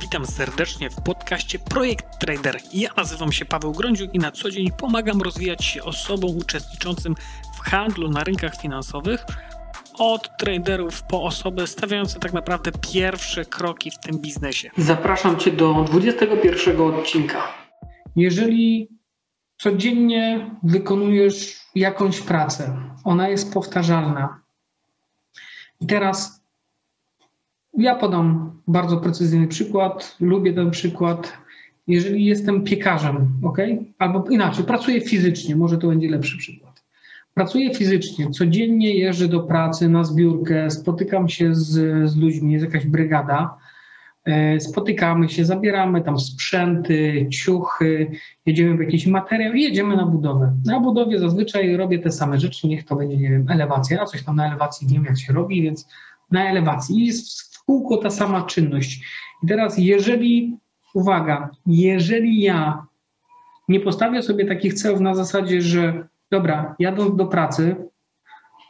Witam serdecznie w podcaście Projekt Trader. Ja nazywam się Paweł Grądziuk i na co dzień pomagam rozwijać się osobom uczestniczącym w handlu na rynkach finansowych od traderów po osoby stawiające tak naprawdę pierwsze kroki w tym biznesie. Zapraszam Cię do 21 odcinka. Jeżeli codziennie wykonujesz jakąś pracę, ona jest powtarzalna. I teraz ja podam bardzo precyzyjny przykład, lubię ten przykład. Jeżeli jestem piekarzem, ok? Albo inaczej, pracuję fizycznie, może to będzie lepszy przykład. Pracuję fizycznie, codziennie jeżdżę do pracy na zbiórkę, spotykam się z, z ludźmi, jest jakaś brygada, e, spotykamy się, zabieramy tam sprzęty, ciuchy, jedziemy w jakiś materiał i jedziemy na budowę. Na budowie zazwyczaj robię te same rzeczy, niech to będzie, nie wiem, elewacja, a coś tam na elewacji nie wiem jak się robi, więc na elewacji. I kółko ta sama czynność. I teraz, jeżeli, uwaga, jeżeli ja nie postawię sobie takich celów na zasadzie, że dobra, jadąc do pracy,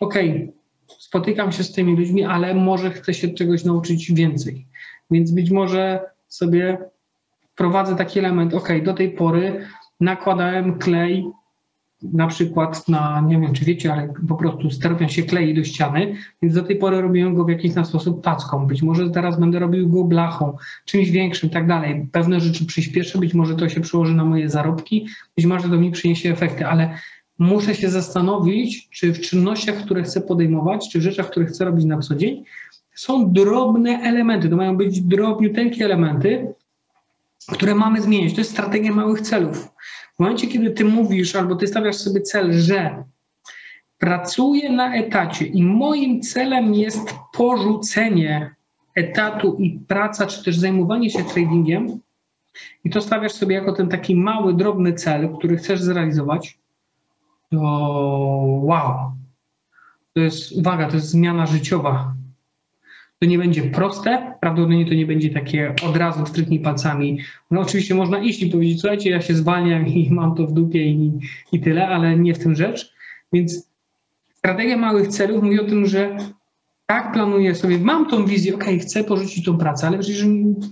okej, okay, spotykam się z tymi ludźmi, ale może chcę się czegoś nauczyć więcej. Więc być może sobie wprowadzę taki element, ok, do tej pory nakładałem klej na przykład na, nie wiem czy wiecie, ale po prostu sterpią się klei do ściany, więc do tej pory robiłem go w jakiś na sposób tacką. Być może teraz będę robił go blachą, czymś większym tak dalej. Pewne rzeczy przyspieszę, być może to się przełoży na moje zarobki, być może to mi przyniesie efekty, ale muszę się zastanowić, czy w czynnościach, które chcę podejmować, czy w rzeczach, które chcę robić na co dzień, są drobne elementy, to mają być drobniuteńkie elementy, które mamy zmienić. To jest strategia małych celów. W momencie, kiedy ty mówisz albo ty stawiasz sobie cel, że pracuję na etacie i moim celem jest porzucenie etatu i praca, czy też zajmowanie się tradingiem, i to stawiasz sobie jako ten taki mały, drobny cel, który chcesz zrealizować, to wow. To jest, uwaga, to jest zmiana życiowa. To nie będzie proste, prawdopodobnie to nie będzie takie od razu stryknij palcami. No oczywiście można iść i powiedzieć, słuchajcie, ja się zwalniam i mam to w dupie i, i tyle, ale nie w tym rzecz. Więc strategia małych celów mówi o tym, że tak planuję sobie, mam tą wizję, ok, chcę porzucić tą pracę, ale przecież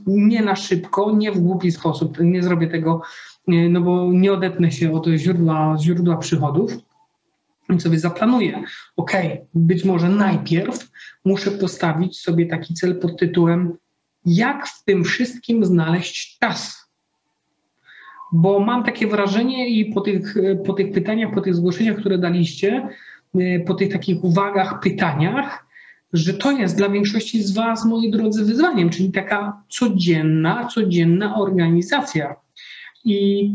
nie na szybko, nie w głupi sposób, nie zrobię tego, no bo nie odetnę się od źródła, źródła przychodów, więc sobie zaplanuję, ok, być może najpierw muszę postawić sobie taki cel pod tytułem, jak w tym wszystkim znaleźć czas. Bo mam takie wrażenie i po tych, po tych pytaniach, po tych zgłoszeniach, które daliście, po tych takich uwagach, pytaniach, że to jest dla większości z Was, moi drodzy, wyzwaniem, czyli taka codzienna, codzienna organizacja. I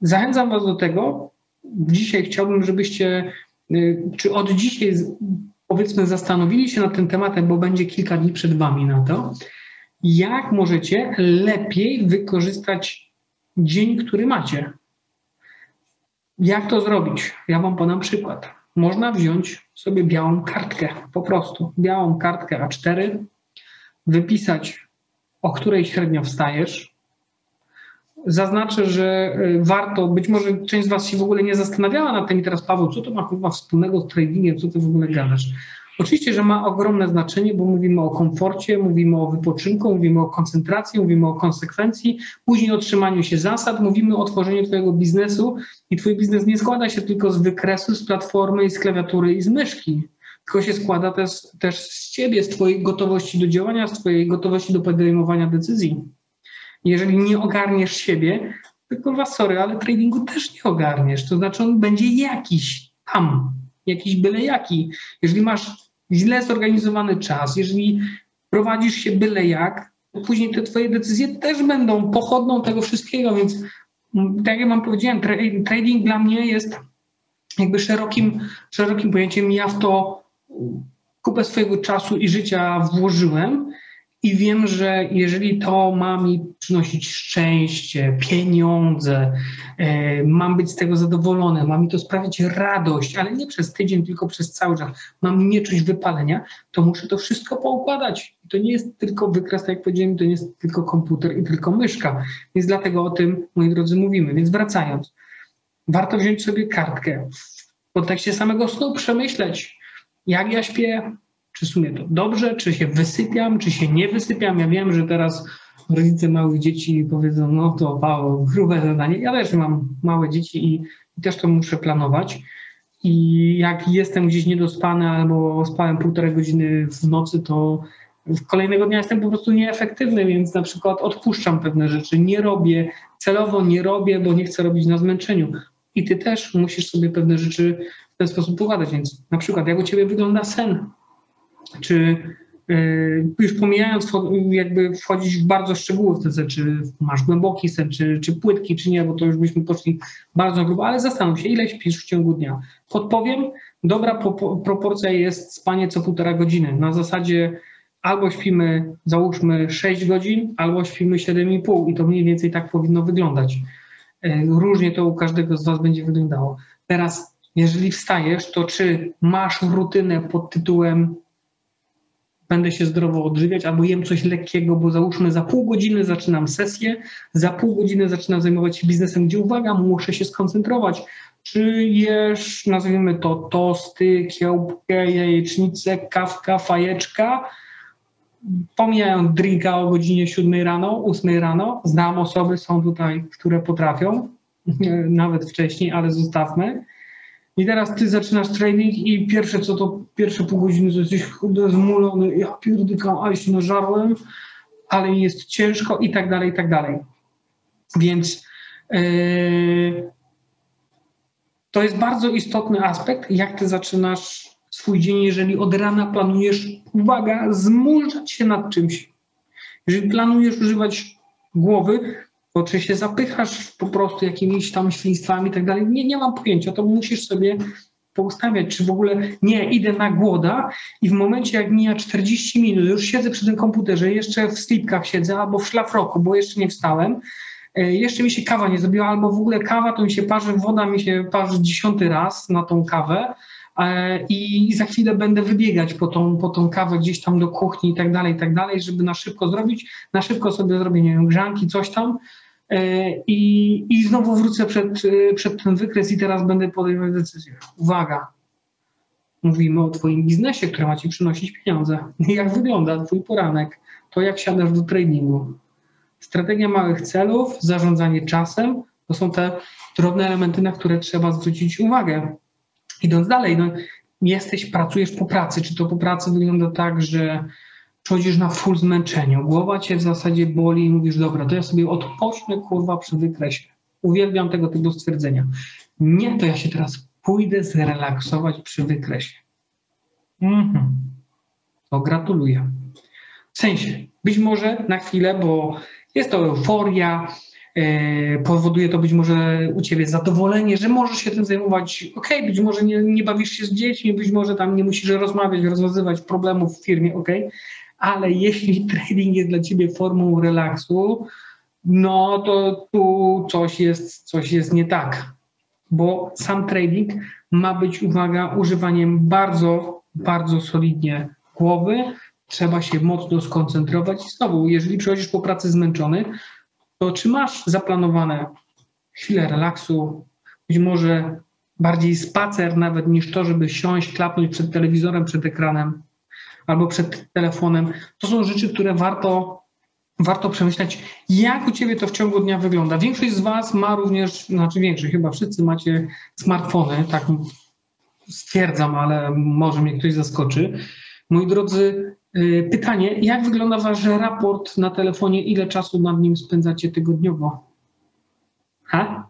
zachęcam Was do tego. Dzisiaj chciałbym, żebyście, czy od dzisiaj powiedzmy zastanowili się nad tym tematem, bo będzie kilka dni przed Wami na to, jak możecie lepiej wykorzystać dzień, który macie. Jak to zrobić? Ja Wam podam przykład. Można wziąć sobie białą kartkę, po prostu białą kartkę A4, wypisać, o której średnio wstajesz, zaznaczę, że y, warto, być może część z Was się w ogóle nie zastanawiała nad tym i teraz Paweł, co to ma chyba wspólnego z tradingiem, co ty w ogóle gadasz? Oczywiście, że ma ogromne znaczenie, bo mówimy o komforcie, mówimy o wypoczynku, mówimy o koncentracji, mówimy o konsekwencji, później o trzymaniu się zasad, mówimy o tworzeniu Twojego biznesu i Twój biznes nie składa się tylko z wykresu, z platformy z klawiatury i z myszki, tylko się składa też, też z Ciebie, z Twojej gotowości do działania, z Twojej gotowości do podejmowania decyzji. Jeżeli nie ogarniesz siebie, to kurwa sorry, ale tradingu też nie ogarniesz. To znaczy on będzie jakiś tam, jakiś byle jaki. Jeżeli masz źle zorganizowany czas, jeżeli prowadzisz się byle jak, to później te twoje decyzje też będą pochodną tego wszystkiego, więc mm, tak jak wam powiedziałem, trading dla mnie jest jakby szerokim, szerokim pojęciem. Ja w to kupę swojego czasu i życia włożyłem i wiem, że jeżeli to ma mi przynosić szczęście, pieniądze, e, mam być z tego zadowolony, ma mi to sprawiać radość, ale nie przez tydzień, tylko przez cały czas, mam nie czuć wypalenia, to muszę to wszystko poukładać. To nie jest tylko wykres, tak jak powiedziałem, to nie jest tylko komputer i tylko myszka. Więc dlatego o tym, moi drodzy, mówimy. Więc wracając, warto wziąć sobie kartkę w kontekście samego snu, przemyśleć, jak ja śpię, czy sumie to dobrze, czy się wysypiam, czy się nie wysypiam. Ja wiem, że teraz rodzice małych dzieci powiedzą, no to Paweł, grube zadanie. Ja też mam małe dzieci i, i też to muszę planować. I jak jestem gdzieś niedospany albo spałem półtorej godziny w nocy, to kolejnego dnia jestem po prostu nieefektywny, więc na przykład odpuszczam pewne rzeczy, nie robię, celowo nie robię, bo nie chcę robić na zmęczeniu. I ty też musisz sobie pewne rzeczy w ten sposób układać. Więc na przykład, jak u ciebie wygląda sen, czy yy, już pomijając jakby wchodzić w bardzo szczegóły w te czy masz głęboki sen, czy, czy płytki, czy nie, bo to już byśmy poszli bardzo grubo, ale zastanów się, ile śpisz w ciągu dnia. Podpowiem, dobra proporcja jest spanie co półtora godziny. Na zasadzie albo śpimy, załóżmy 6 godzin, albo śpimy 7,5 i to mniej więcej tak powinno wyglądać. E, różnie to u każdego z Was będzie wyglądało. Teraz, jeżeli wstajesz, to czy masz rutynę pod tytułem będę się zdrowo odżywiać, albo jem coś lekkiego, bo załóżmy za pół godziny zaczynam sesję, za pół godziny zaczynam zajmować się biznesem, gdzie uwaga, muszę się skoncentrować. Czy jesz, nazwijmy to, tosty, kiełbkę, jajecznicę, kawka, fajeczka, pomijając drinka o godzinie 7 rano, 8 rano, znam osoby, są tutaj, które potrafią, nawet wcześniej, ale zostawmy. I teraz ty zaczynasz training i pierwsze co to, pierwsze pół godziny to jesteś zmulony, ja pierdykam, a się nażarłem, ale jest ciężko i tak dalej, i tak dalej. Więc yy, to jest bardzo istotny aspekt, jak ty zaczynasz swój dzień, jeżeli od rana planujesz, uwaga, zmurzać się nad czymś. Jeżeli planujesz używać głowy, to czy się zapychasz po prostu jakimiś tam świństwami i tak dalej, nie, nie mam pojęcia, to musisz sobie poustawiać, czy w ogóle nie, idę na głoda i w momencie jak mija 40 minut, już siedzę przy tym komputerze, jeszcze w slipkach siedzę albo w szlafroku, bo jeszcze nie wstałem, e, jeszcze mi się kawa nie zrobiła, albo w ogóle kawa to mi się parzy, woda mi się parzy dziesiąty raz na tą kawę, E, i za chwilę będę wybiegać po tą, po tą kawę gdzieś tam do kuchni i tak dalej, i tak dalej, żeby na szybko zrobić, na szybko sobie zrobię, nie wiem, grzanki, coś tam i, i znowu wrócę przed, przed ten wykres i teraz będę podejmować decyzję. Uwaga, mówimy o Twoim biznesie, który ma Ci przynosić pieniądze. Jak wygląda Twój poranek? To jak siadasz do tradingu? Strategia małych celów, zarządzanie czasem, to są te drobne elementy, na które trzeba zwrócić uwagę. Idąc dalej, no, jesteś, pracujesz po pracy. Czy to po pracy wygląda tak, że przychodzisz na full zmęczeniu, głowa cię w zasadzie boli i mówisz, dobra, to ja sobie odpocznę, kurwa, przy wykresie. Uwielbiam tego typu stwierdzenia. Nie, to ja się teraz pójdę zrelaksować przy wykresie. Mhm. To gratuluję. W sensie, być może na chwilę, bo jest to euforia, E, powoduje to być może u ciebie zadowolenie, że możesz się tym zajmować. Ok, być może nie, nie bawisz się z dziećmi, być może tam nie musisz rozmawiać, rozwiązywać problemów w firmie, ok, ale jeśli trading jest dla ciebie formą relaksu, no to tu coś jest, coś jest nie tak, bo sam trading ma być, uwaga, używaniem bardzo, bardzo solidnie głowy, trzeba się mocno skoncentrować. I znowu, jeżeli przychodzisz po pracy zmęczony, to czy masz zaplanowane chwilę relaksu, być może bardziej spacer nawet niż to, żeby siąść, klapnąć przed telewizorem, przed ekranem albo przed telefonem. To są rzeczy, które warto, warto przemyśleć, jak u Ciebie to w ciągu dnia wygląda. Większość z Was ma również, znaczy większość, chyba wszyscy macie smartfony, tak stwierdzam, ale może mnie ktoś zaskoczy. Moi drodzy, Y, pytanie, jak wygląda Wasz raport na telefonie? Ile czasu nad nim spędzacie tygodniowo? Ha?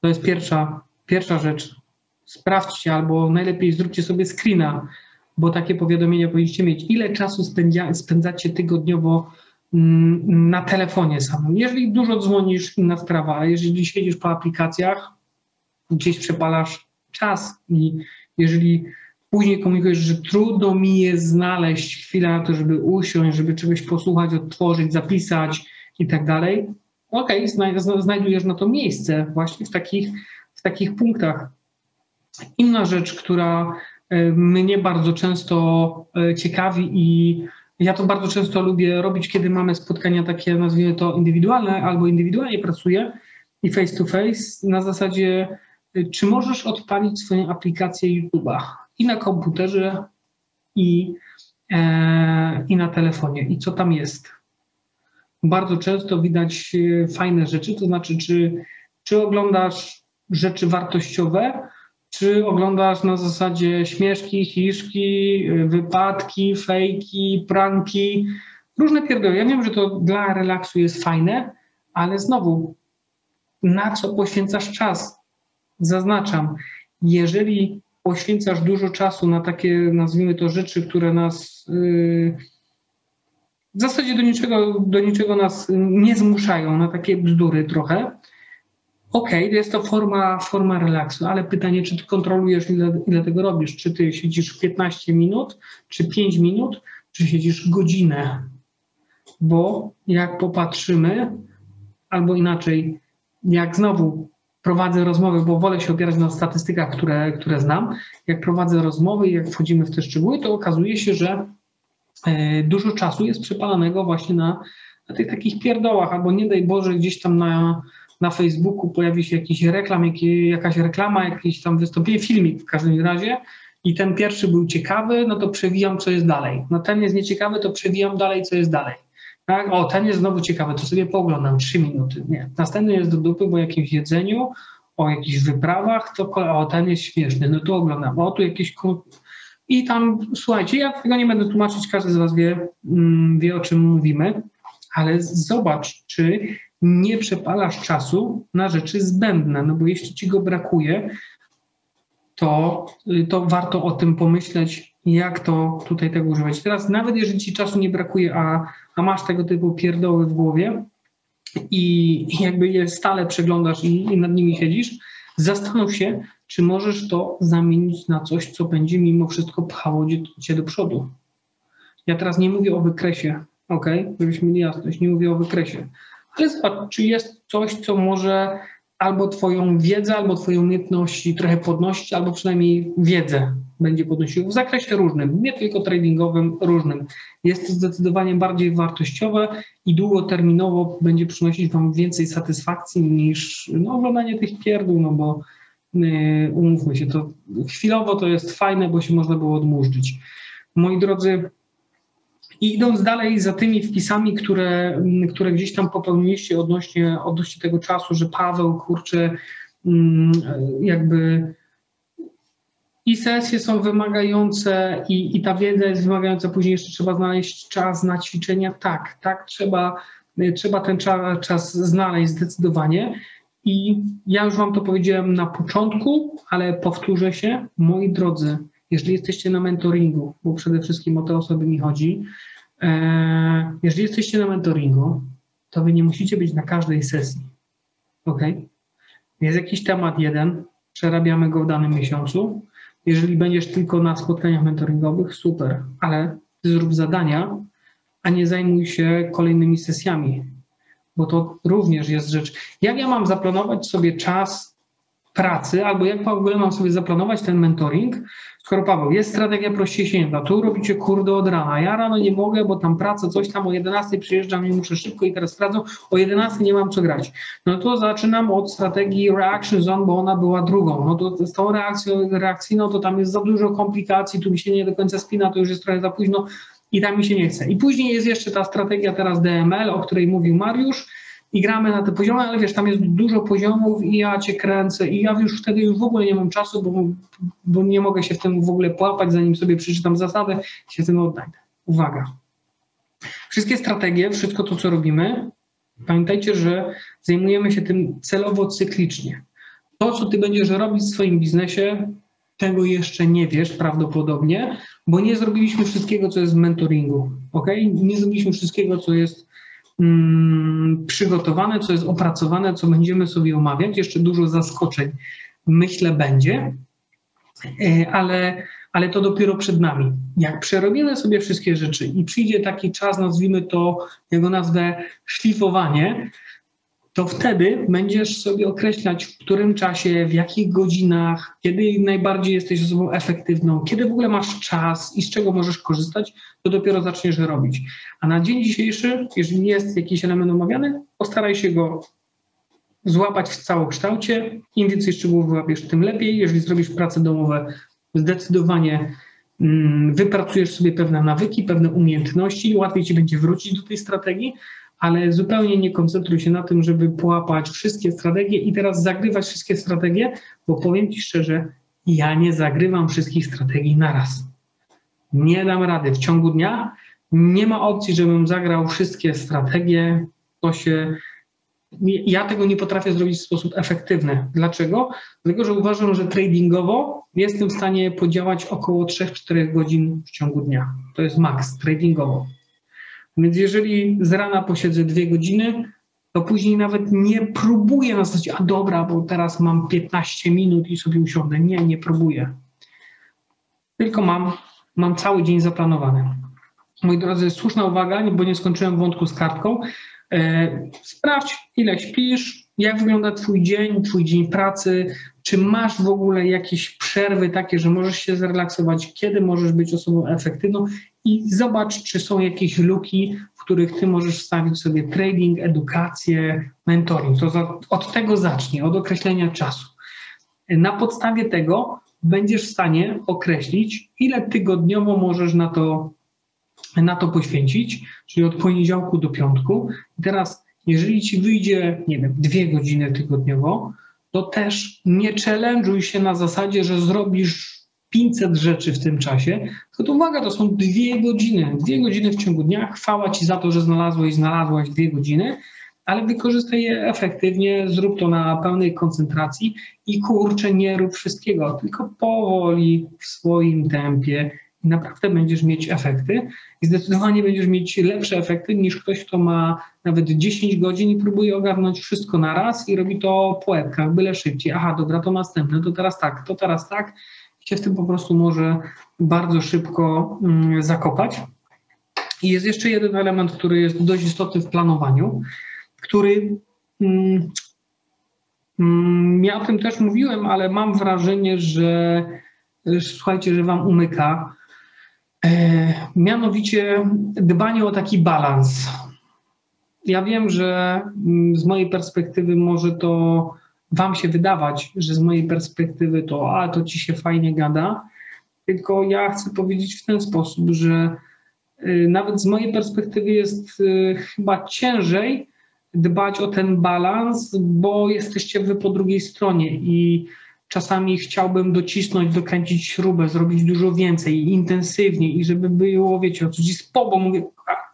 To jest pierwsza, pierwsza rzecz. Sprawdźcie albo najlepiej zróbcie sobie screena, bo takie powiadomienia powinniście mieć. Ile czasu spędza, spędzacie tygodniowo mm, na telefonie samym? Jeżeli dużo dzwonisz, inna sprawa, a jeżeli siedzisz po aplikacjach, gdzieś przepalasz czas i jeżeli Później komunikujesz, że trudno mi jest znaleźć chwilę na to, żeby usiąść, żeby czegoś posłuchać, odtworzyć, zapisać i tak dalej. Okej, okay, znajdujesz na to miejsce właśnie w takich, w takich punktach. Inna rzecz, która mnie bardzo często e, ciekawi i ja to bardzo często lubię robić, kiedy mamy spotkania takie, nazwijmy to indywidualne, albo indywidualnie pracuję i face to face, na zasadzie, e, czy możesz odpalić swoją aplikację YouTube'a? i na komputerze, i, e, i na telefonie. I co tam jest? bardzo często widać e, fajne rzeczy, to znaczy, czy, czy oglądasz rzeczy wartościowe, czy oglądasz na zasadzie śmieszki, hiszki, wypadki, fejki, pranki, różne pierdoły. Ja wiem, że to dla relaksu jest fajne, ale znowu, na co poświęcasz czas? Zaznaczam, jeżeli poświęcasz dużo czasu na takie, nazwijmy to, rzeczy, które nas yy, w zasadzie do niczego, do niczego nas nie zmuszają, na takie bzdury trochę. Okej, okay, jest to forma, forma relaksu, ale pytanie, czy ty kontrolujesz, ile, ile tego robisz? Czy ty siedzisz 15 minut, czy 5 minut, czy siedzisz godzinę? Bo jak popatrzymy, albo inaczej, jak znowu prowadzę rozmowy, bo wolę się opierać na statystykach, które, które znam, jak prowadzę rozmowy i jak wchodzimy w te szczegóły, to okazuje się, że e, dużo czasu jest przepalanego właśnie na, na tych takich pierdołach, albo nie daj Boże, gdzieś tam na, na Facebooku pojawi się jakiś reklam, jakaś reklama, jakieś tam wystąpienie, filmik w każdym razie i ten pierwszy był ciekawy, no to przewijam, co jest dalej. No ten jest nieciekawy, to przewijam dalej, co jest dalej. Tak? O, ten jest znowu ciekawy, to sobie pooglądam, trzy minuty. Nie. Następny jest do dupy, bo jakimś jedzeniu, o jakichś wyprawach, to o, ten jest śmieszny, no to oglądam. O, tu jakieś... I tam, słuchajcie, ja tego nie będę tłumaczyć, każdy z Was wie, mm, wie o czym mówimy, ale zobacz, czy nie przepalasz czasu na rzeczy zbędne, no bo jeśli Ci go brakuje, to, y, to warto o tym pomyśleć, jak to tutaj tego używać. Teraz nawet jeżeli Ci czasu nie brakuje, a a masz tego typu pierdoły w głowie i jakby je stale przeglądasz i, i nad nimi siedzisz, zastanów się, czy możesz to zamienić na coś, co będzie mimo wszystko pchało cię do przodu. Ja teraz nie mówię o wykresie, ok? Żebyśmy mieli jasność, nie mówię o wykresie. Ale czy jest coś, co może albo Twoją wiedzę, albo Twoje umiejętności trochę podnosić, albo przynajmniej wiedzę będzie podnosił w zakresie różnym, nie tylko tradingowym, różnym. Jest to zdecydowanie bardziej wartościowe i długoterminowo będzie przynosić Wam więcej satysfakcji niż no, oglądanie tych pierdół, no bo yy, umówmy się, to chwilowo to jest fajne, bo się można było odmurzyć. Moi drodzy, i idąc dalej za tymi wpisami, które, które gdzieś tam popełniliście odnośnie, odnośnie tego czasu, że Paweł, kurczę, mm, jakby i sesje są wymagające i, i ta wiedza jest wymagająca, później jeszcze trzeba znaleźć czas na ćwiczenia. Tak, tak, trzeba, trzeba ten czas, czas znaleźć zdecydowanie. I ja już Wam to powiedziałem na początku, ale powtórzę się, moi drodzy, jeżeli jesteście na mentoringu, bo przede wszystkim o te osoby mi chodzi, e, jeżeli jesteście na mentoringu, to Wy nie musicie być na każdej sesji. Ok? Jest jakiś temat jeden, przerabiamy go w danym miesiącu, jeżeli będziesz tylko na spotkaniach mentoringowych, super, ale zrób zadania, a nie zajmuj się kolejnymi sesjami, bo to również jest rzecz. Jak ja mam zaplanować sobie czas pracy, albo jak w ogóle mam sobie zaplanować ten mentoring, skoro Paweł, jest strategia da, tu robicie kurde od rana, ja rano nie mogę, bo tam praca, coś tam o 11 przyjeżdżam i muszę szybko i teraz sprawdzą, o 11 nie mam co grać. No to zaczynam od strategii reaction zone, bo ona była drugą. No to z tą reakcją reakcyjną to tam jest za dużo komplikacji, tu mi się nie do końca spina, to już jest trochę za późno i tam mi się nie chce. I później jest jeszcze ta strategia teraz DML, o której mówił Mariusz, i gramy na te poziomy, ale wiesz, tam jest dużo poziomów i ja cię kręcę i ja już wtedy już w ogóle nie mam czasu, bo, bo nie mogę się w tym w ogóle płapać, zanim sobie przeczytam zasadę się tym odnajdę. Uwaga. Wszystkie strategie, wszystko to, co robimy, pamiętajcie, że zajmujemy się tym celowo cyklicznie. To, co ty będziesz robić w swoim biznesie, tego jeszcze nie wiesz prawdopodobnie, bo nie zrobiliśmy wszystkiego, co jest w mentoringu. ok? Nie zrobiliśmy wszystkiego, co jest przygotowane, co jest opracowane, co będziemy sobie omawiać. Jeszcze dużo zaskoczeń myślę będzie, e, ale, ale to dopiero przed nami. Jak przerobimy sobie wszystkie rzeczy i przyjdzie taki czas, nazwijmy to, jego nazwę szlifowanie, to wtedy będziesz sobie określać, w którym czasie, w jakich godzinach, kiedy najbardziej jesteś osobą efektywną, kiedy w ogóle masz czas i z czego możesz korzystać, to dopiero zaczniesz robić. A na dzień dzisiejszy, jeżeli jest jakiś element omawiany, postaraj się go złapać w całokształcie. Im więcej szczegółów wyłapiesz, tym lepiej. Jeżeli zrobisz prace domowe, zdecydowanie mm, wypracujesz sobie pewne nawyki, pewne umiejętności, łatwiej ci będzie wrócić do tej strategii, ale zupełnie nie koncentruj się na tym, żeby połapać wszystkie strategie i teraz zagrywać wszystkie strategie, bo powiem Ci szczerze, ja nie zagrywam wszystkich strategii naraz. Nie dam rady w ciągu dnia. Nie ma opcji, żebym zagrał wszystkie strategie. To się. Ja tego nie potrafię zrobić w sposób efektywny. Dlaczego? Dlatego, że uważam, że tradingowo jestem w stanie podziałać około 3-4 godzin w ciągu dnia. To jest maks tradingowo. Więc jeżeli z rana posiedzę dwie godziny, to później nawet nie próbuję na zasadzie, a dobra, bo teraz mam 15 minut i sobie usiądę. Nie, nie próbuję. Tylko mam, mam cały dzień zaplanowany. Moi drodzy, słuszna uwaga, bo nie skończyłem wątku z kartką. E, sprawdź, ile śpisz, jak wygląda Twój dzień, Twój dzień pracy, czy masz w ogóle jakieś przerwy takie, że możesz się zrelaksować, kiedy możesz być osobą efektywną i zobacz, czy są jakieś luki, w których Ty możesz wstawić sobie trading, edukację, mentoring. To za, od tego zacznij, od określenia czasu. Na podstawie tego będziesz w stanie określić, ile tygodniowo możesz na to, na to poświęcić, czyli od poniedziałku do piątku. I teraz, jeżeli ci wyjdzie, nie wiem, dwie godziny tygodniowo, to też nie challenge'uj się na zasadzie, że zrobisz 500 rzeczy w tym czasie, to, to uwaga, to są dwie godziny. Dwie godziny w ciągu dnia. Chwała Ci za to, że znalazłeś, znalazłaś dwie godziny, ale wykorzystaj je efektywnie, zrób to na pełnej koncentracji i kurczę, nie rób wszystkiego, tylko powoli, w swoim tempie i naprawdę będziesz mieć efekty i zdecydowanie będziesz mieć lepsze efekty niż ktoś, kto ma nawet 10 godzin i próbuje ogarnąć wszystko na raz i robi to po łebkach, byle szybciej. Aha, dobra, to następne, to teraz tak, to teraz tak. I się w tym po prostu może bardzo szybko mm, zakopać. I jest jeszcze jeden element, który jest dość istotny w planowaniu, który mm, mm, ja o tym też mówiłem, ale mam wrażenie, że słuchajcie, że wam umyka. E, mianowicie dbanie o taki balans. Ja wiem, że mm, z mojej perspektywy może to Wam się wydawać, że z mojej perspektywy to, a to ci się fajnie gada, tylko ja chcę powiedzieć w ten sposób, że y, nawet z mojej perspektywy jest y, chyba ciężej dbać o ten balans, bo jesteście wy po drugiej stronie i czasami chciałbym docisnąć, dokręcić śrubę, zrobić dużo więcej, intensywniej i żeby było, wiecie, o co z bo mówię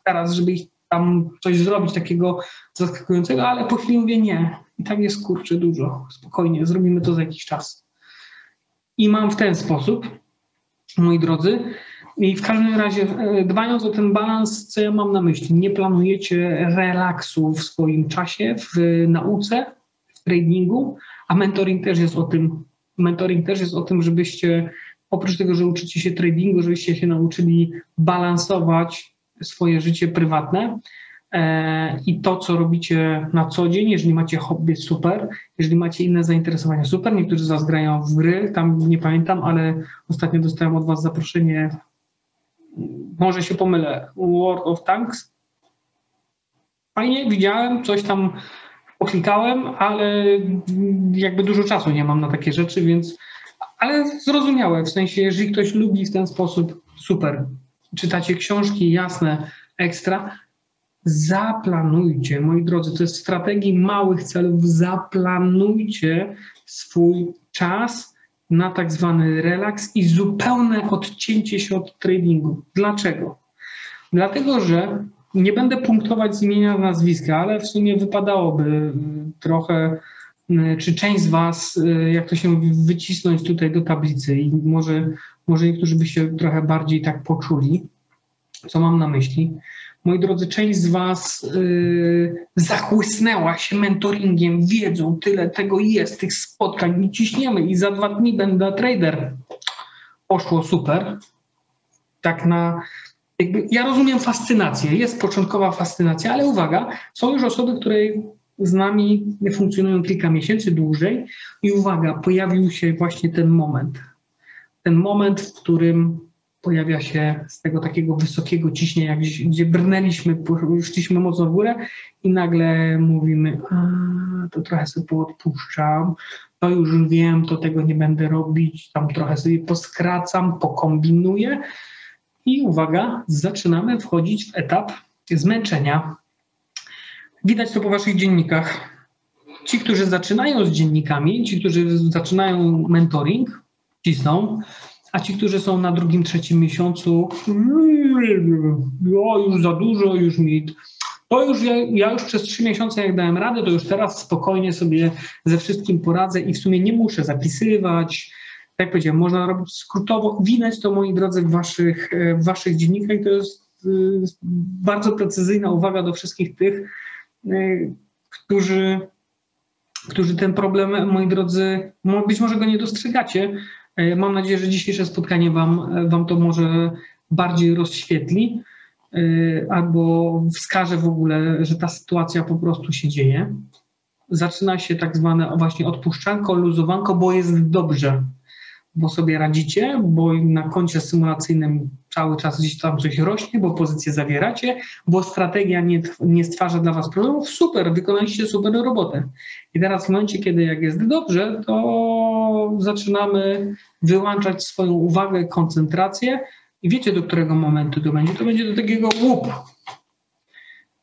teraz, żeby ich tam coś zrobić takiego zaskakującego, ale po chwili mówię nie. I tak jest kurczę dużo. Spokojnie, zrobimy to za jakiś czas. I mam w ten sposób, moi drodzy, i w każdym razie, e, dbając o ten balans, co ja mam na myśli? Nie planujecie relaksu w swoim czasie, w nauce, w tradingu, a mentoring też jest o tym. Mentoring też jest o tym, żebyście oprócz tego, że uczycie się tradingu, żebyście się nauczyli balansować swoje życie prywatne e, i to, co robicie na co dzień. Jeżeli macie hobby, super. Jeżeli macie inne zainteresowania, super. Niektórzy z Was grają w gry, tam nie pamiętam, ale ostatnio dostałem od Was zaproszenie może się pomylę, World of Tanks. Fajnie, widziałem, coś tam poklikałem, ale jakby dużo czasu nie mam na takie rzeczy, więc ale zrozumiałe, w sensie, jeżeli ktoś lubi w ten sposób, super. Czytacie książki, jasne, ekstra. Zaplanujcie, moi drodzy, to jest strategii małych celów. Zaplanujcie swój czas na tak zwany relaks i zupełne odcięcie się od tradingu. Dlaczego? Dlatego, że nie będę punktować z imienia nazwiska, ale w sumie wypadałoby y, trochę, y, czy część z Was, y, jak to się wycisnąć tutaj do tablicy i może, może niektórzy by się trochę bardziej tak poczuli. Co mam na myśli? moi drodzy, część z Was yy, zachłysnęła się mentoringiem, wiedzą, tyle tego jest, tych spotkań i ciśniemy i za dwa dni będę trader. Poszło super. Tak na. Ja rozumiem fascynację, jest początkowa fascynacja, ale uwaga, są już osoby, które z nami funkcjonują kilka miesięcy dłużej i uwaga, pojawił się właśnie ten moment. Ten moment, w którym pojawia się z tego takiego wysokiego ciśnienia, gdzie, brnęliśmy, szliśmy mocno w górę i nagle mówimy, a to trochę sobie poodpuszczam, to już wiem, to tego nie będę robić, tam trochę sobie poskracam, pokombinuję i uwaga, zaczynamy wchodzić w etap zmęczenia. Widać to po waszych dziennikach. Ci, którzy zaczynają z dziennikami, ci, którzy zaczynają mentoring, cisną, a ci, którzy są na drugim, trzecim miesiącu, o, już za dużo, już mi. To już ja, ja już przez trzy miesiące, jak dałem radę, to już teraz spokojnie sobie ze wszystkim poradzę i w sumie nie muszę zapisywać. Tak jak powiedziałem, można robić skrótowo. Widać to, moi drodzy, w waszych, w waszych dziennikach. To jest y, bardzo precyzyjna uwaga do wszystkich tych, y, którzy, którzy ten problem, moi drodzy, być może go nie dostrzegacie, E, mam nadzieję, że dzisiejsze spotkanie Wam, wam to może bardziej rozświetli e, albo wskaże w ogóle, że ta sytuacja po prostu się dzieje. Zaczyna się tak zwane właśnie odpuszczanko, luzowanko, bo jest dobrze bo sobie radzicie, bo na koncie symulacyjnym cały czas gdzieś tam coś rośnie, bo pozycję zawieracie, bo strategia nie, nie stwarza dla Was problemów, super, wykonaliście super robotę. I teraz w momencie, kiedy jak jest dobrze, to zaczynamy wyłączać swoją uwagę, koncentrację i wiecie, do którego momentu to będzie? To będzie do takiego łup.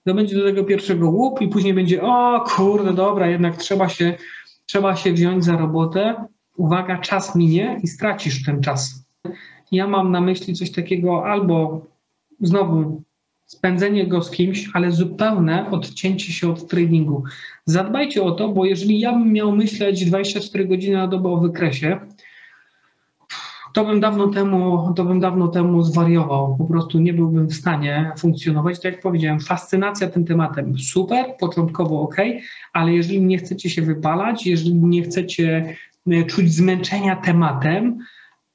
To będzie do tego pierwszego łup i później będzie, o kurde, dobra, jednak trzeba się, trzeba się wziąć za robotę, uwaga, czas minie i stracisz ten czas. Ja mam na myśli coś takiego albo znowu spędzenie go z kimś, ale zupełne odcięcie się od treningu. Zadbajcie o to, bo jeżeli ja bym miał myśleć 24 godziny na dobę o wykresie, to bym dawno temu, to bym dawno temu zwariował. Po prostu nie byłbym w stanie funkcjonować. Tak jak powiedziałem, fascynacja tym tematem super, początkowo ok, ale jeżeli nie chcecie się wypalać, jeżeli nie chcecie czuć zmęczenia tematem,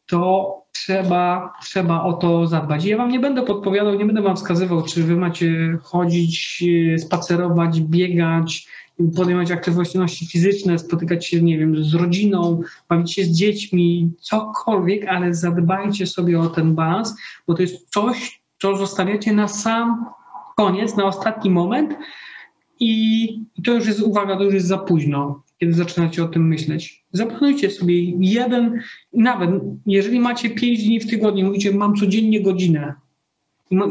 to trzeba, trzeba o to zadbać. I ja Wam nie będę podpowiadał, nie będę Wam wskazywał, czy Wy macie chodzić, e, spacerować, biegać, podejmować aktywności fizyczne, spotykać się, nie wiem, z rodziną, bawić się z dziećmi, cokolwiek, ale zadbajcie sobie o ten balans, bo to jest coś, co zostawiacie na sam koniec, na ostatni moment i to już jest, uwaga, to już jest za późno kiedy zaczynacie o tym myśleć. Zaplanujcie sobie jeden, nawet jeżeli macie pięć dni w tygodniu, mówicie, mam codziennie godzinę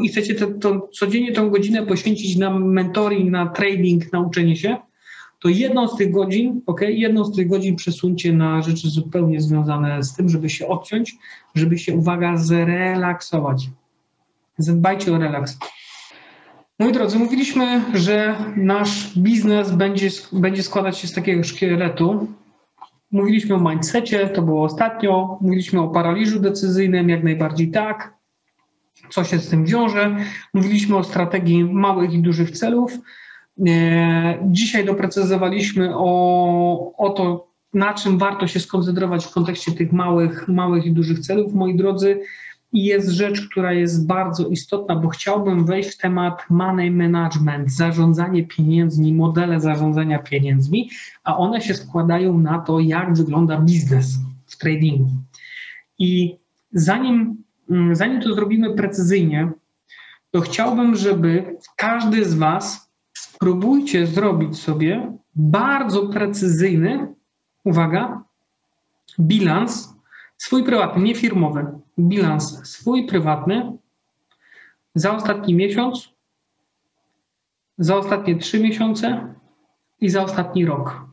i chcecie to, to codziennie tą godzinę poświęcić na mentoring, na trading, na uczenie się, to jedną z tych godzin, ok, jedną z tych godzin przesuńcie na rzeczy zupełnie związane z tym, żeby się odciąć, żeby się, uwaga, zrelaksować. Zadbajcie o relaks. Moi drodzy, mówiliśmy, że nasz biznes będzie, będzie składać się z takiego szkieletu. Mówiliśmy o mindsetie, to było ostatnio. Mówiliśmy o paraliżu decyzyjnym, jak najbardziej tak. Co się z tym wiąże? Mówiliśmy o strategii małych i dużych celów. E, dzisiaj doprecyzowaliśmy o, o to, na czym warto się skoncentrować w kontekście tych małych, małych i dużych celów. Moi drodzy, i jest rzecz, która jest bardzo istotna, bo chciałbym wejść w temat money management, zarządzanie pieniędzmi, modele zarządzania pieniędzmi, a one się składają na to, jak wygląda biznes w tradingu. I zanim, mm, zanim to zrobimy precyzyjnie, to chciałbym, żeby każdy z Was spróbujcie zrobić sobie bardzo precyzyjny, uwaga, bilans swój prywatny, nie firmowy, bilans swój prywatny za ostatni miesiąc, za ostatnie trzy miesiące i za ostatni rok.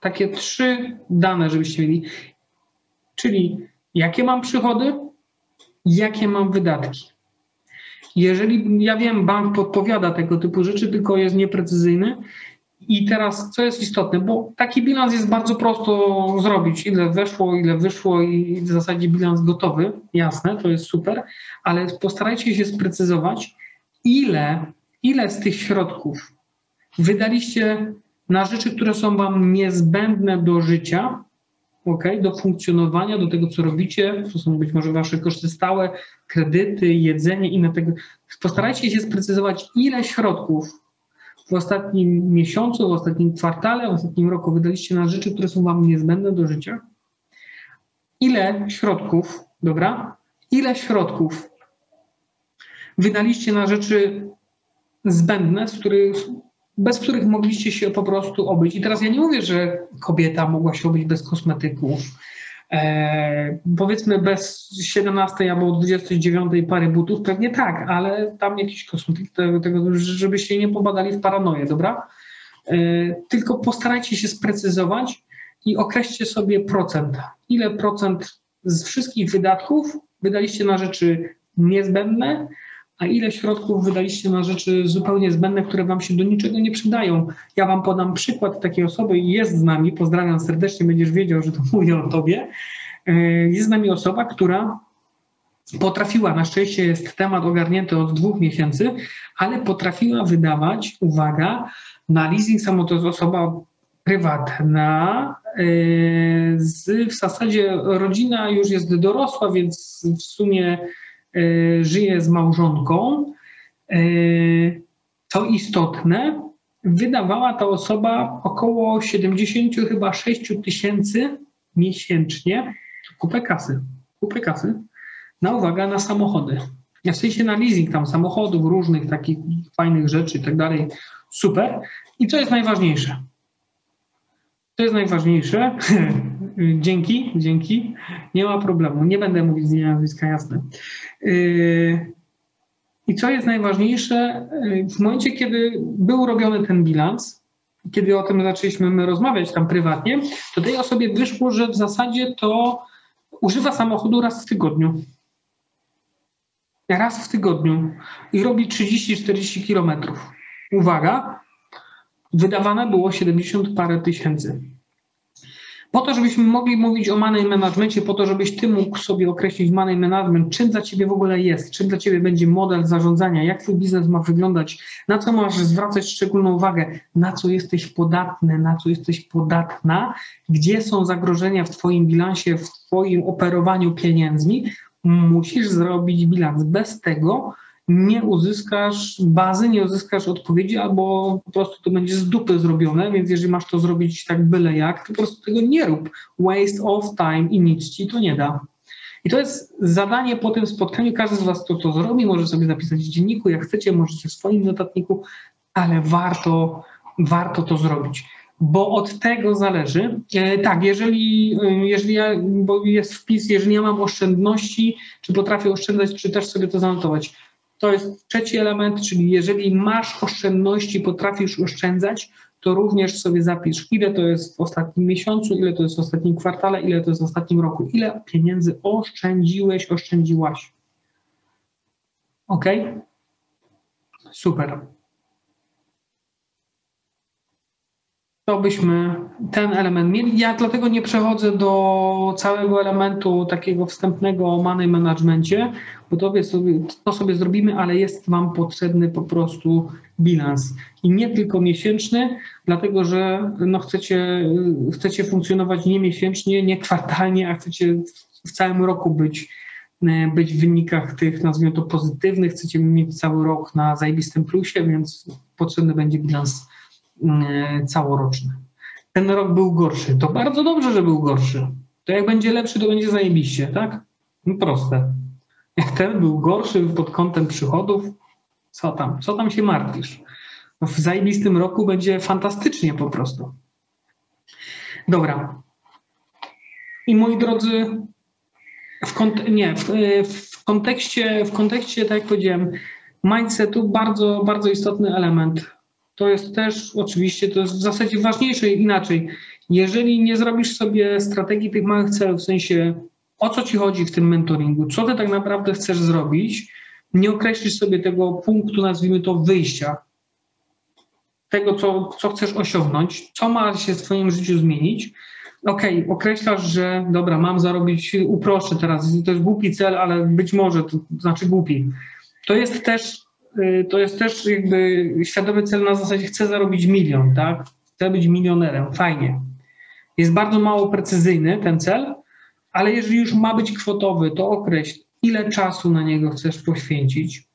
Takie trzy dane, żebyście mieli. Czyli jakie mam przychody, jakie mam wydatki. Jeżeli ja wiem, bank podpowiada tego typu rzeczy, tylko jest nieprecyzyjny, i teraz, co jest istotne, bo taki bilans jest bardzo prosto zrobić, ile weszło, ile wyszło i w zasadzie bilans gotowy, jasne, to jest super, ale postarajcie się sprecyzować, ile, ile z tych środków wydaliście na rzeczy, które są Wam niezbędne do życia, okay, do funkcjonowania, do tego, co robicie. To są być może Wasze koszty stałe, kredyty, jedzenie, inne tego. Postarajcie się sprecyzować, ile środków w ostatnim miesiącu, w ostatnim kwartale, w ostatnim roku wydaliście na rzeczy, które są Wam niezbędne do życia? Ile środków, dobra? Ile środków wydaliście na rzeczy zbędne, z których, bez których mogliście się po prostu obyć? I teraz ja nie mówię, że kobieta mogła się obyć bez kosmetyków, E, powiedzmy bez 17 albo 29 pary butów, pewnie tak, ale tam jakiś kosmetyk tego, tego żebyście nie pobadali w paranoję, dobra? tylko postarajcie się sprecyzować i określcie sobie procent. Ile procent z wszystkich wydatków wydaliście na rzeczy niezbędne, a ile środków wydaliście na rzeczy zupełnie zbędne, które Wam się do niczego nie przydają. Ja Wam podam przykład takiej osoby, jest z nami, pozdrawiam serdecznie, będziesz wiedział, że to mówię o Tobie. E, jest z nami osoba, która potrafiła, na szczęście jest temat ogarnięty od dwóch miesięcy, ale potrafiła wydawać, uwaga, na leasing samo to jest osoba prywatna. E, z, w zasadzie rodzina już jest dorosła, więc w sumie żyje z małżonką. Co istotne, wydawała ta osoba około 70 chyba 6 tysięcy miesięcznie kupę kasy. Kupę kasy na uwaga na samochody. W sensie na leasing tam samochodów, różnych takich fajnych rzeczy i tak dalej. Super. I co jest najważniejsze? To jest najważniejsze. dzięki, dzięki. Nie ma problemu. Nie będę mówić z nazwiska, jasne. Yy, I co jest najważniejsze? Yy, w momencie, kiedy był robiony ten bilans, kiedy o tym zaczęliśmy rozmawiać tam prywatnie, to tej osobie wyszło, że w zasadzie to używa samochodu raz w tygodniu. Raz w tygodniu i robi 30-40 kilometrów. Uwaga, wydawane było 70 parę tysięcy. Po to, żebyśmy mogli mówić o money managementie, po to, żebyś ty mógł sobie określić money management, czym dla ciebie w ogóle jest, czym dla ciebie będzie model zarządzania, jak twój biznes ma wyglądać, na co masz zwracać szczególną uwagę, na co jesteś podatny, na co jesteś podatna, gdzie są zagrożenia w twoim bilansie, w twoim operowaniu pieniędzmi, musisz zrobić bilans. Bez tego nie uzyskasz bazy, nie uzyskasz odpowiedzi, albo po prostu to będzie z dupy zrobione, więc jeżeli masz to zrobić tak byle jak, to po prostu tego nie rób. Waste of time i nic ci to nie da. I to jest zadanie po tym spotkaniu. Każdy z Was to, to zrobi, może sobie zapisać w dzienniku, jak chcecie, możecie w swoim notatniku, ale warto, warto to zrobić bo od tego zależy. E, tak, jeżeli, e, jeżeli ja, bo jest wpis, jeżeli ja mam oszczędności, czy potrafię oszczędzać, czy też sobie to zanotować. To jest trzeci element, czyli jeżeli masz oszczędności, potrafisz oszczędzać, to również sobie zapisz, ile to jest w ostatnim miesiącu, ile to jest w ostatnim kwartale, ile to jest w ostatnim roku, ile pieniędzy oszczędziłeś, oszczędziłaś. Ok? Super. To byśmy ten element mieli. Ja dlatego nie przechodzę do całego elementu takiego wstępnego o money managementie, bo to sobie, to sobie zrobimy, ale jest Wam potrzebny po prostu bilans. I nie tylko miesięczny, dlatego że no chcecie, chcecie funkcjonować nie miesięcznie, nie kwartalnie, a chcecie w całym roku być, być w wynikach tych, nazwijmy to pozytywnych, chcecie mieć cały rok na zajebistym plusie, więc potrzebny będzie bilans E, całoroczny. Ten rok był gorszy. To bardzo dobrze, że był gorszy. To jak będzie lepszy, to będzie zajebiście, tak? No proste. Jak ten był gorszy pod kątem przychodów, co tam? Co tam się martwisz? No w zajebistym roku będzie fantastycznie po prostu. Dobra. I moi drodzy, w, kont- nie, w, w, kontekście, w kontekście, tak jak powiedziałem, mindsetu bardzo, bardzo istotny element to jest też oczywiście, to jest w zasadzie ważniejsze inaczej. Jeżeli nie zrobisz sobie strategii tych małych celów, w sensie o co ci chodzi w tym mentoringu, co ty tak naprawdę chcesz zrobić, nie określisz sobie tego punktu, nazwijmy to wyjścia, tego, co, co chcesz osiągnąć, co ma się w Twoim życiu zmienić. Okej, okay, określasz, że dobra, mam zarobić, uproszczę teraz, to jest głupi cel, ale być może, to znaczy głupi. To jest też to jest też jakby świadomy cel na zasadzie chcę zarobić milion, tak? Chcę być milionerem, fajnie. Jest bardzo mało precyzyjny ten cel, ale jeżeli już ma być kwotowy, to określ, ile czasu na niego chcesz poświęcić,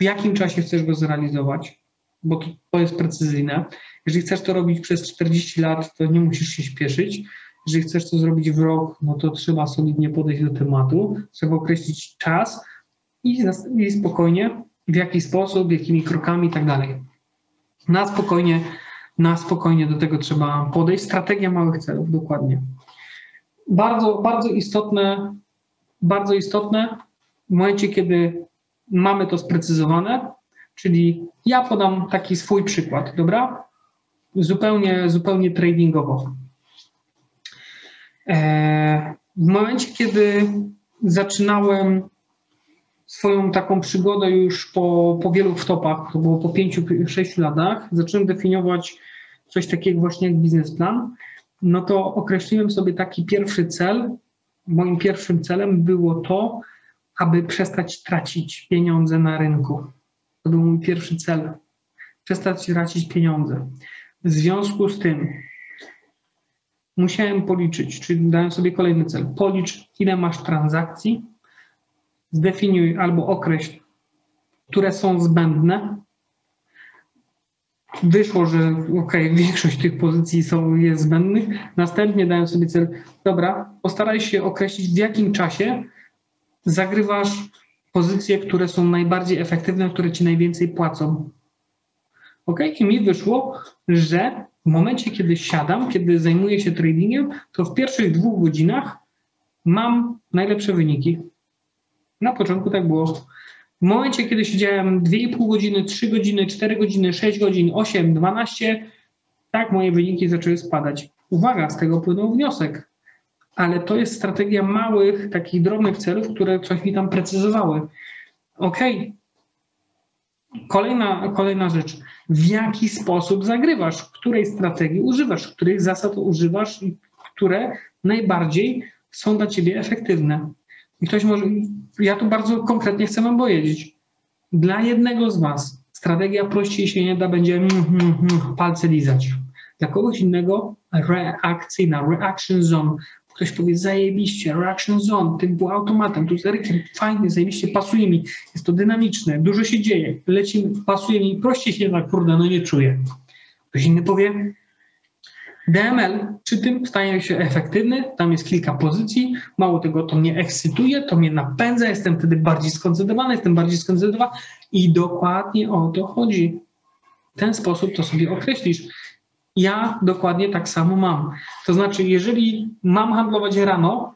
w jakim czasie chcesz go zrealizować, bo to, to jest precyzyjne. Jeżeli chcesz to robić przez 40 lat, to nie musisz się śpieszyć. Jeżeli chcesz to zrobić w rok, no to trzeba solidnie podejść do tematu, trzeba określić czas i, i spokojnie w jaki sposób, jakimi krokami i tak dalej. Na spokojnie, na spokojnie do tego trzeba podejść. Strategia małych celów, dokładnie. Bardzo, bardzo istotne, bardzo istotne w momencie, kiedy mamy to sprecyzowane, czyli ja podam taki swój przykład, dobra? zupełnie, zupełnie tradingowo. E, w momencie, kiedy zaczynałem swoją taką przygodę już po, po wielu wtopach, to było po 5-6 latach, zacząłem definiować coś takiego właśnie jak biznesplan, no to określiłem sobie taki pierwszy cel. Moim pierwszym celem było to, aby przestać tracić pieniądze na rynku. To był mój pierwszy cel. Przestać tracić pieniądze. W związku z tym musiałem policzyć, czyli dałem sobie kolejny cel. Policz, ile masz transakcji, zdefiniuj albo określ, które są zbędne. Wyszło, że ok, większość tych pozycji są, jest zbędnych. Następnie dałem sobie cel, dobra, postaraj się określić, w jakim czasie zagrywasz pozycje, które są najbardziej efektywne, które ci najwięcej płacą. Ok, i mi wyszło, że w momencie, kiedy siadam, kiedy zajmuję się tradingiem, to w pierwszych dwóch godzinach mam najlepsze wyniki. Na początku tak było. W momencie, kiedy siedziałem 2,5 godziny, 3 godziny, 4 godziny, 6 godzin, 8, 12, tak moje wyniki zaczęły spadać. Uwaga, z tego płynął wniosek. Ale to jest strategia małych, takich drobnych celów, które coś mi tam precyzowały. Okej. Okay. Kolejna, kolejna rzecz. W jaki sposób zagrywasz? Której strategii używasz? Których zasad używasz? Które najbardziej są dla ciebie efektywne? I ktoś może, ja tu bardzo konkretnie chcę wam powiedzieć. Dla jednego z was strategia prościej się nie da, będzie mm, mm, mm, palce lizać. Dla kogoś innego reakcyjna, reaction zone. Ktoś powie, zajebiście, reaction zone, tym był automatem, tu z Erykiem, fajnie, zajebiście, pasuje mi, jest to dynamiczne, dużo się dzieje, leci, pasuje mi, prościej się jednak, kurde, no nie czuję. Ktoś inny powie, DML przy tym staje się efektywny, tam jest kilka pozycji, mało tego to mnie ekscytuje, to mnie napędza, jestem wtedy bardziej skoncentrowany, jestem bardziej skoncentrowany i dokładnie o to chodzi. W ten sposób to sobie określisz. Ja dokładnie tak samo mam. To znaczy, jeżeli mam handlować rano,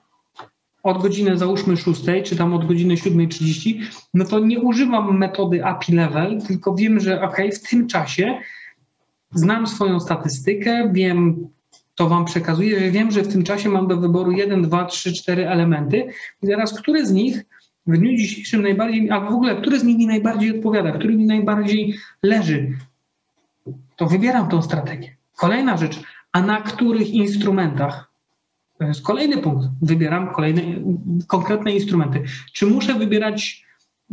od godziny załóżmy 6, czy tam od godziny 7.30, no to nie używam metody API level, tylko wiem, że ok, w tym czasie znam swoją statystykę, wiem, to Wam przekazuję, że wiem, że w tym czasie mam do wyboru 1, 2, 3, 4 elementy i teraz który z nich w dniu dzisiejszym najbardziej, albo w ogóle, który z nich mi najbardziej odpowiada, który mi najbardziej leży, to wybieram tą strategię. Kolejna rzecz, a na których instrumentach? To jest kolejny punkt. Wybieram kolejne konkretne instrumenty. Czy muszę wybierać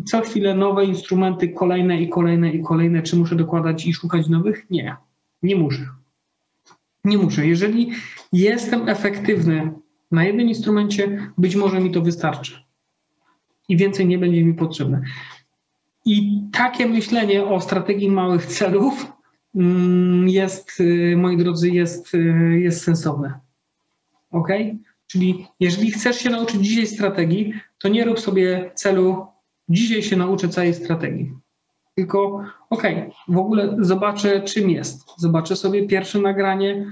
co chwilę nowe instrumenty, kolejne i kolejne i kolejne? Czy muszę dokładać i szukać nowych? Nie. Nie muszę. Nie muszę. Jeżeli jestem efektywny na jednym instrumencie, być może mi to wystarczy. I więcej nie będzie mi potrzebne. I takie myślenie o strategii małych celów mm, jest, y, moi drodzy, jest, y, jest sensowne. Ok? Czyli jeżeli chcesz się nauczyć dzisiaj strategii, to nie rób sobie celu, dzisiaj się nauczę całej strategii. Tylko, okej, okay, w ogóle zobaczę, czym jest. Zobaczę sobie pierwsze nagranie,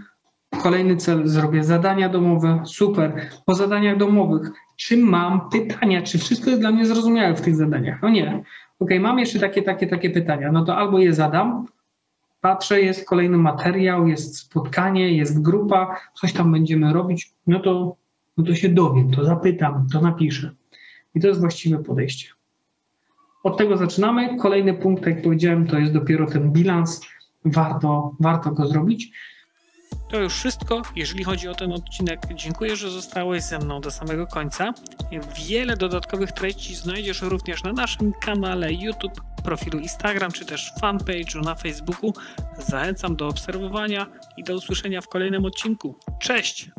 kolejny cel, zrobię zadania domowe, super. Po zadaniach domowych, czy mam pytania, czy wszystko jest dla mnie zrozumiałe w tych zadaniach? No nie. Ok, mam jeszcze takie, takie, takie pytania. No to albo je zadam, patrzę, jest kolejny materiał, jest spotkanie, jest grupa, coś tam będziemy robić, no to, no to się dowiem, to zapytam, to napiszę. I to jest właściwe podejście. Od tego zaczynamy. Kolejny punkt, jak powiedziałem, to jest dopiero ten bilans. Warto, warto go zrobić. To już wszystko, jeżeli chodzi o ten odcinek. Dziękuję, że zostałeś ze mną do samego końca. Wiele dodatkowych treści znajdziesz również na naszym kanale YouTube, profilu Instagram czy też fanpage'u na Facebooku. Zachęcam do obserwowania i do usłyszenia w kolejnym odcinku. Cześć!